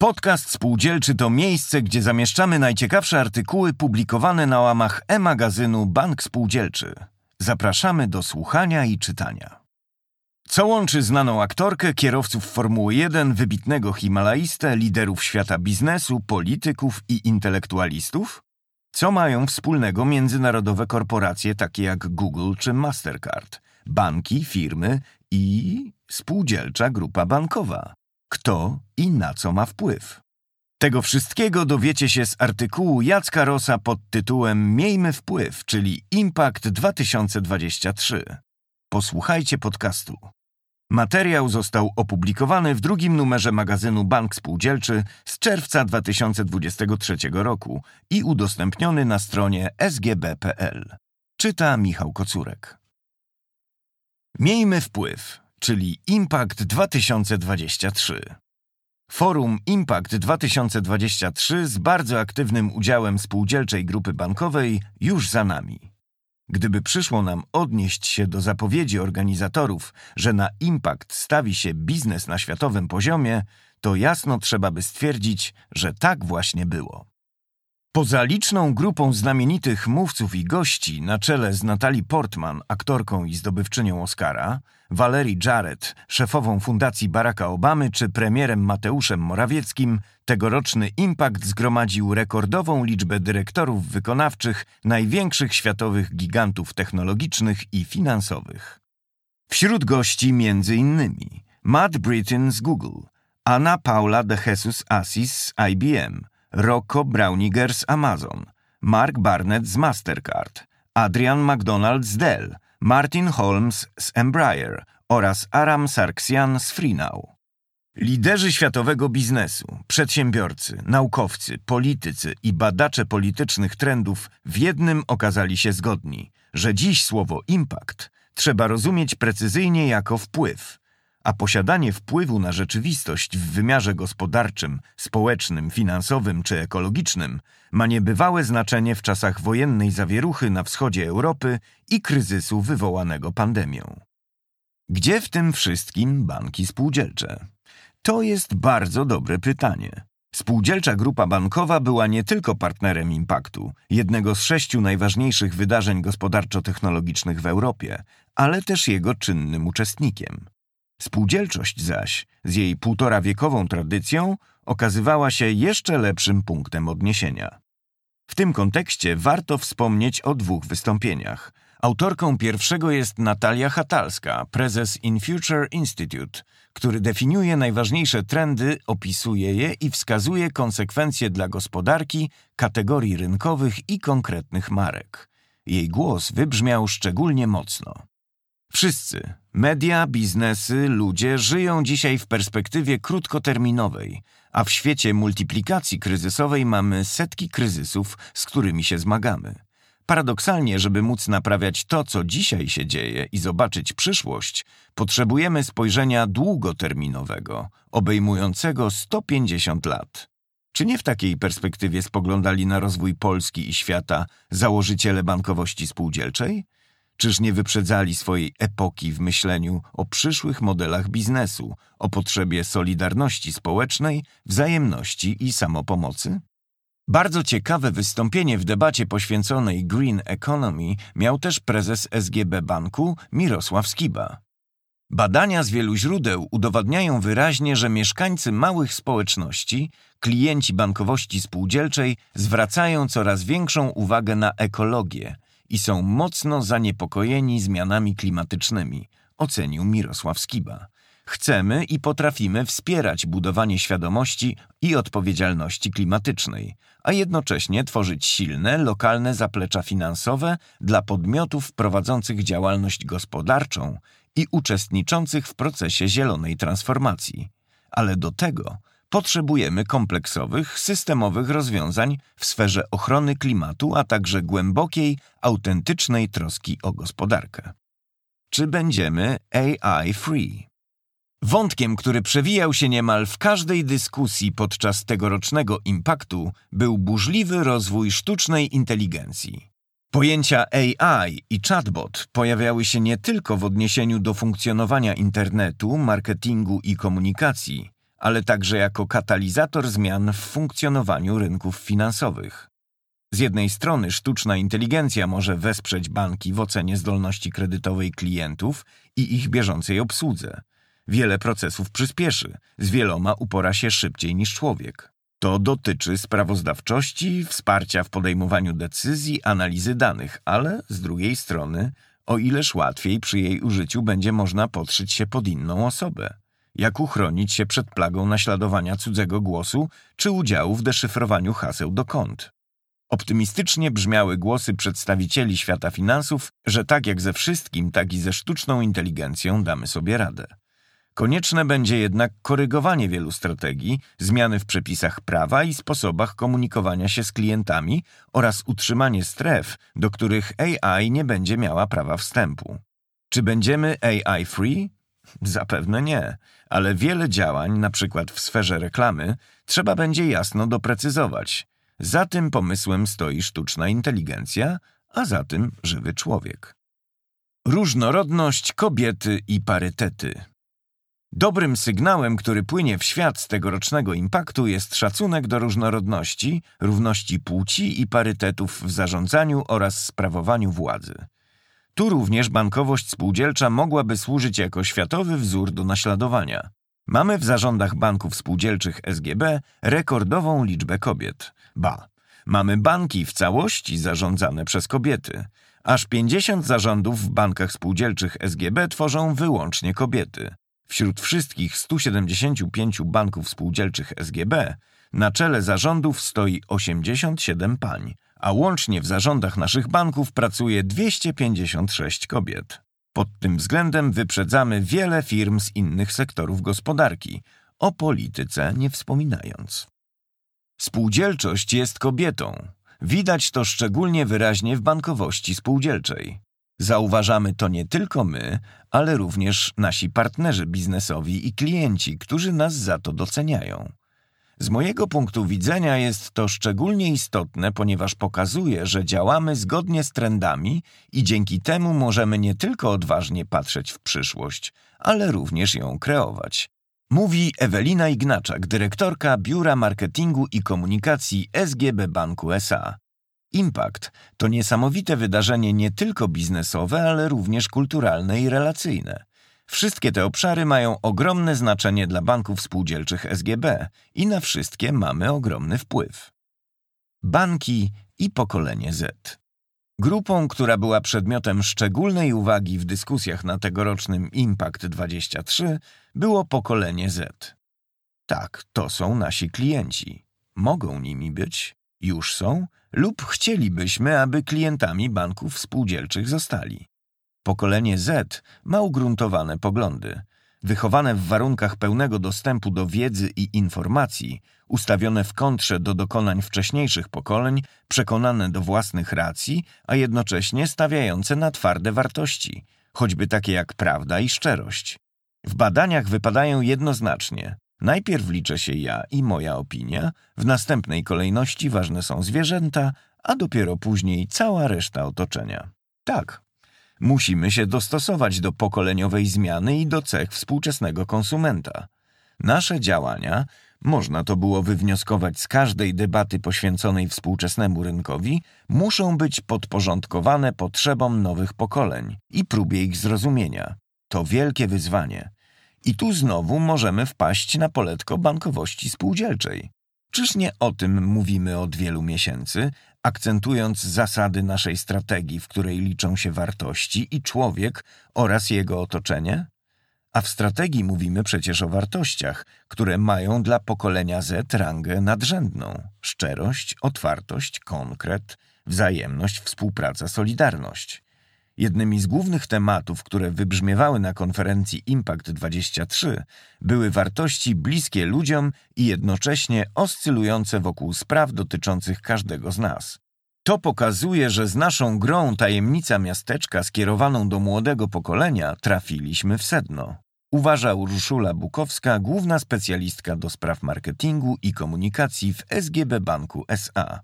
Podcast Spółdzielczy to miejsce, gdzie zamieszczamy najciekawsze artykuły publikowane na łamach e-magazynu Bank Spółdzielczy. Zapraszamy do słuchania i czytania. Co łączy znaną aktorkę, kierowców Formuły 1, wybitnego himalaistę, liderów świata biznesu, polityków i intelektualistów? Co mają wspólnego międzynarodowe korporacje takie jak Google czy Mastercard, banki, firmy i spółdzielcza grupa bankowa? Kto i na co ma wpływ? Tego wszystkiego dowiecie się z artykułu Jacka Rosa pod tytułem Miejmy wpływ, czyli Impact 2023. Posłuchajcie podcastu. Materiał został opublikowany w drugim numerze magazynu Bank Spółdzielczy z czerwca 2023 roku i udostępniony na stronie sgb.pl. Czyta Michał Kocurek. Miejmy wpływ, czyli Impact 2023. Forum Impact 2023 z bardzo aktywnym udziałem spółdzielczej grupy bankowej już za nami. Gdyby przyszło nam odnieść się do zapowiedzi organizatorów, że na impact stawi się biznes na światowym poziomie, to jasno trzeba by stwierdzić, że tak właśnie było. Poza liczną grupą znamienitych mówców i gości na czele z Natalie Portman, aktorką i zdobywczynią Oscara, Valerie Jarrett, szefową Fundacji Baracka Obamy czy premierem Mateuszem Morawieckim, tegoroczny Impact zgromadził rekordową liczbę dyrektorów wykonawczych największych światowych gigantów technologicznych i finansowych. Wśród gości m.in. Matt Britton z Google, Anna Paula de Jesus Assis z IBM, Rocco Brauniger z Amazon, Mark Barnett z Mastercard, Adrian McDonald z Dell, Martin Holmes z Embraer oraz Aram Sarksian z Freenow. Liderzy światowego biznesu, przedsiębiorcy, naukowcy, politycy i badacze politycznych trendów w jednym okazali się zgodni, że dziś słowo impact trzeba rozumieć precyzyjnie jako wpływ, a posiadanie wpływu na rzeczywistość w wymiarze gospodarczym, społecznym, finansowym czy ekologicznym ma niebywałe znaczenie w czasach wojennej zawieruchy na wschodzie Europy i kryzysu wywołanego pandemią. Gdzie w tym wszystkim banki spółdzielcze? To jest bardzo dobre pytanie. Spółdzielcza grupa bankowa była nie tylko partnerem Impaktu, jednego z sześciu najważniejszych wydarzeń gospodarczo-technologicznych w Europie, ale też jego czynnym uczestnikiem. Spółdzielczość zaś, z jej półtora wiekową tradycją, okazywała się jeszcze lepszym punktem odniesienia. W tym kontekście warto wspomnieć o dwóch wystąpieniach. Autorką pierwszego jest Natalia Hatalska, prezes In Future Institute, który definiuje najważniejsze trendy, opisuje je i wskazuje konsekwencje dla gospodarki, kategorii rynkowych i konkretnych marek. Jej głos wybrzmiał szczególnie mocno. Wszyscy, media, biznesy, ludzie żyją dzisiaj w perspektywie krótkoterminowej, a w świecie multiplikacji kryzysowej mamy setki kryzysów, z którymi się zmagamy. Paradoksalnie, żeby móc naprawiać to, co dzisiaj się dzieje i zobaczyć przyszłość, potrzebujemy spojrzenia długoterminowego, obejmującego 150 lat. Czy nie w takiej perspektywie spoglądali na rozwój Polski i świata założyciele bankowości spółdzielczej? Czyż nie wyprzedzali swojej epoki w myśleniu o przyszłych modelach biznesu, o potrzebie solidarności społecznej, wzajemności i samopomocy? Bardzo ciekawe wystąpienie w debacie poświęconej Green Economy miał też prezes SGB Banku Mirosław Skiba. Badania z wielu źródeł udowadniają wyraźnie, że mieszkańcy małych społeczności, klienci bankowości spółdzielczej zwracają coraz większą uwagę na ekologię – i są mocno zaniepokojeni zmianami klimatycznymi, ocenił Mirosław Skiba. Chcemy i potrafimy wspierać budowanie świadomości i odpowiedzialności klimatycznej, a jednocześnie tworzyć silne, lokalne zaplecza finansowe dla podmiotów prowadzących działalność gospodarczą i uczestniczących w procesie zielonej transformacji. Ale do tego Potrzebujemy kompleksowych, systemowych rozwiązań w sferze ochrony klimatu, a także głębokiej, autentycznej troski o gospodarkę. Czy będziemy AI free? Wątkiem, który przewijał się niemal w każdej dyskusji podczas tegorocznego impaktu, był burzliwy rozwój sztucznej inteligencji. Pojęcia AI i chatbot pojawiały się nie tylko w odniesieniu do funkcjonowania internetu, marketingu i komunikacji, ale także jako katalizator zmian w funkcjonowaniu rynków finansowych. Z jednej strony sztuczna inteligencja może wesprzeć banki w ocenie zdolności kredytowej klientów i ich bieżącej obsłudze. Wiele procesów przyspieszy, z wieloma upora się szybciej niż człowiek. To dotyczy sprawozdawczości, wsparcia w podejmowaniu decyzji, analizy danych, ale z drugiej strony, o ileż łatwiej przy jej użyciu będzie można podszyć się pod inną osobę. Jak uchronić się przed plagą naśladowania cudzego głosu czy udziału w deszyfrowaniu haseł do kont. Optymistycznie brzmiały głosy przedstawicieli świata finansów, że tak jak ze wszystkim, tak i ze sztuczną inteligencją damy sobie radę. Konieczne będzie jednak korygowanie wielu strategii, zmiany w przepisach prawa i sposobach komunikowania się z klientami oraz utrzymanie stref, do których AI nie będzie miała prawa wstępu. Czy będziemy AI free? Zapewne nie, ale wiele działań, na przykład w sferze reklamy, trzeba będzie jasno doprecyzować. Za tym pomysłem stoi sztuczna inteligencja, a za tym żywy człowiek. Różnorodność kobiety i parytety. Dobrym sygnałem, który płynie w świat z tegorocznego impaktu jest szacunek do różnorodności, równości płci i parytetów w zarządzaniu oraz sprawowaniu władzy. Tu również bankowość spółdzielcza mogłaby służyć jako światowy wzór do naśladowania. Mamy w zarządach banków spółdzielczych SGB rekordową liczbę kobiet. Ba, mamy banki w całości zarządzane przez kobiety. Aż 50 zarządów w bankach spółdzielczych SGB tworzą wyłącznie kobiety. Wśród wszystkich 175 banków spółdzielczych SGB na czele zarządów stoi 87 pań, a łącznie w zarządach naszych banków pracuje 256 kobiet. Pod tym względem wyprzedzamy wiele firm z innych sektorów gospodarki, o polityce nie wspominając. Spółdzielczość jest kobietą. Widać to szczególnie wyraźnie w bankowości spółdzielczej. Zauważamy to nie tylko my, ale również nasi partnerzy biznesowi i klienci, którzy nas za to doceniają. Z mojego punktu widzenia jest to szczególnie istotne, ponieważ pokazuje, że działamy zgodnie z trendami i dzięki temu możemy nie tylko odważnie patrzeć w przyszłość, ale również ją kreować. Mówi Ewelina Ignaczak, dyrektorka Biura Marketingu i Komunikacji SGB Banku SA. Impact to niesamowite wydarzenie nie tylko biznesowe, ale również kulturalne i relacyjne. Wszystkie te obszary mają ogromne znaczenie dla banków spółdzielczych SGB i na wszystkie mamy ogromny wpływ. Banki i pokolenie Z. Grupą, która była przedmiotem szczególnej uwagi w dyskusjach na tegorocznym Impact 23, było pokolenie Z. Tak, to są nasi klienci. Mogą nimi być, już są lub chcielibyśmy, aby klientami banków spółdzielczych zostali. Pokolenie Z ma ugruntowane poglądy. Wychowane w warunkach pełnego dostępu do wiedzy i informacji, ustawione w kontrze do dokonań wcześniejszych pokoleń, przekonane do własnych racji, a jednocześnie stawiające na twarde wartości, choćby takie jak prawda i szczerość. W badaniach wypadają jednoznacznie. Najpierw liczę się ja i moja opinia, w następnej kolejności ważne są zwierzęta, a dopiero później cała reszta otoczenia. Tak, Musimy się dostosować do pokoleniowej zmiany i do cech współczesnego konsumenta. Nasze działania, można to było wywnioskować z każdej debaty poświęconej współczesnemu rynkowi, muszą być podporządkowane potrzebom nowych pokoleń i próbie ich zrozumienia. To wielkie wyzwanie. I tu znowu możemy wpaść na poletko bankowości spółdzielczej. Czyż nie o tym mówimy od wielu miesięcy, akcentując zasady naszej strategii, w której liczą się wartości i człowiek oraz jego otoczenie? A w strategii mówimy przecież o wartościach, które mają dla pokolenia Z rangę nadrzędną: szczerość, otwartość, konkret, wzajemność, współpraca, solidarność. Jednymi z głównych tematów, które wybrzmiewały na konferencji Impact 23, były wartości bliskie ludziom i jednocześnie oscylujące wokół spraw dotyczących każdego z nas. To pokazuje, że z naszą grą Tajemnica Miasteczka skierowaną do młodego pokolenia trafiliśmy w sedno. Uważa Urszula Bukowska, główna specjalistka do spraw marketingu i komunikacji w SGB Banku SA.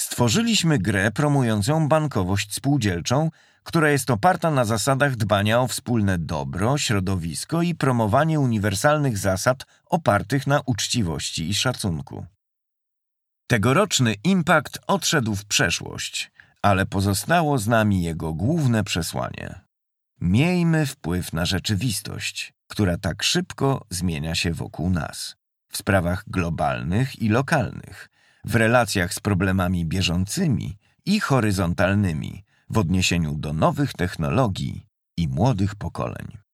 Stworzyliśmy grę promującą bankowość spółdzielczą, która jest oparta na zasadach dbania o wspólne dobro, środowisko i promowanie uniwersalnych zasad opartych na uczciwości i szacunku. Tegoroczny Impact odszedł w przeszłość, ale pozostało z nami jego główne przesłanie. Miejmy wpływ na rzeczywistość, która tak szybko zmienia się wokół nas, w sprawach globalnych i lokalnych, w relacjach z problemami bieżącymi i horyzontalnymi, w odniesieniu do nowych technologii i młodych pokoleń.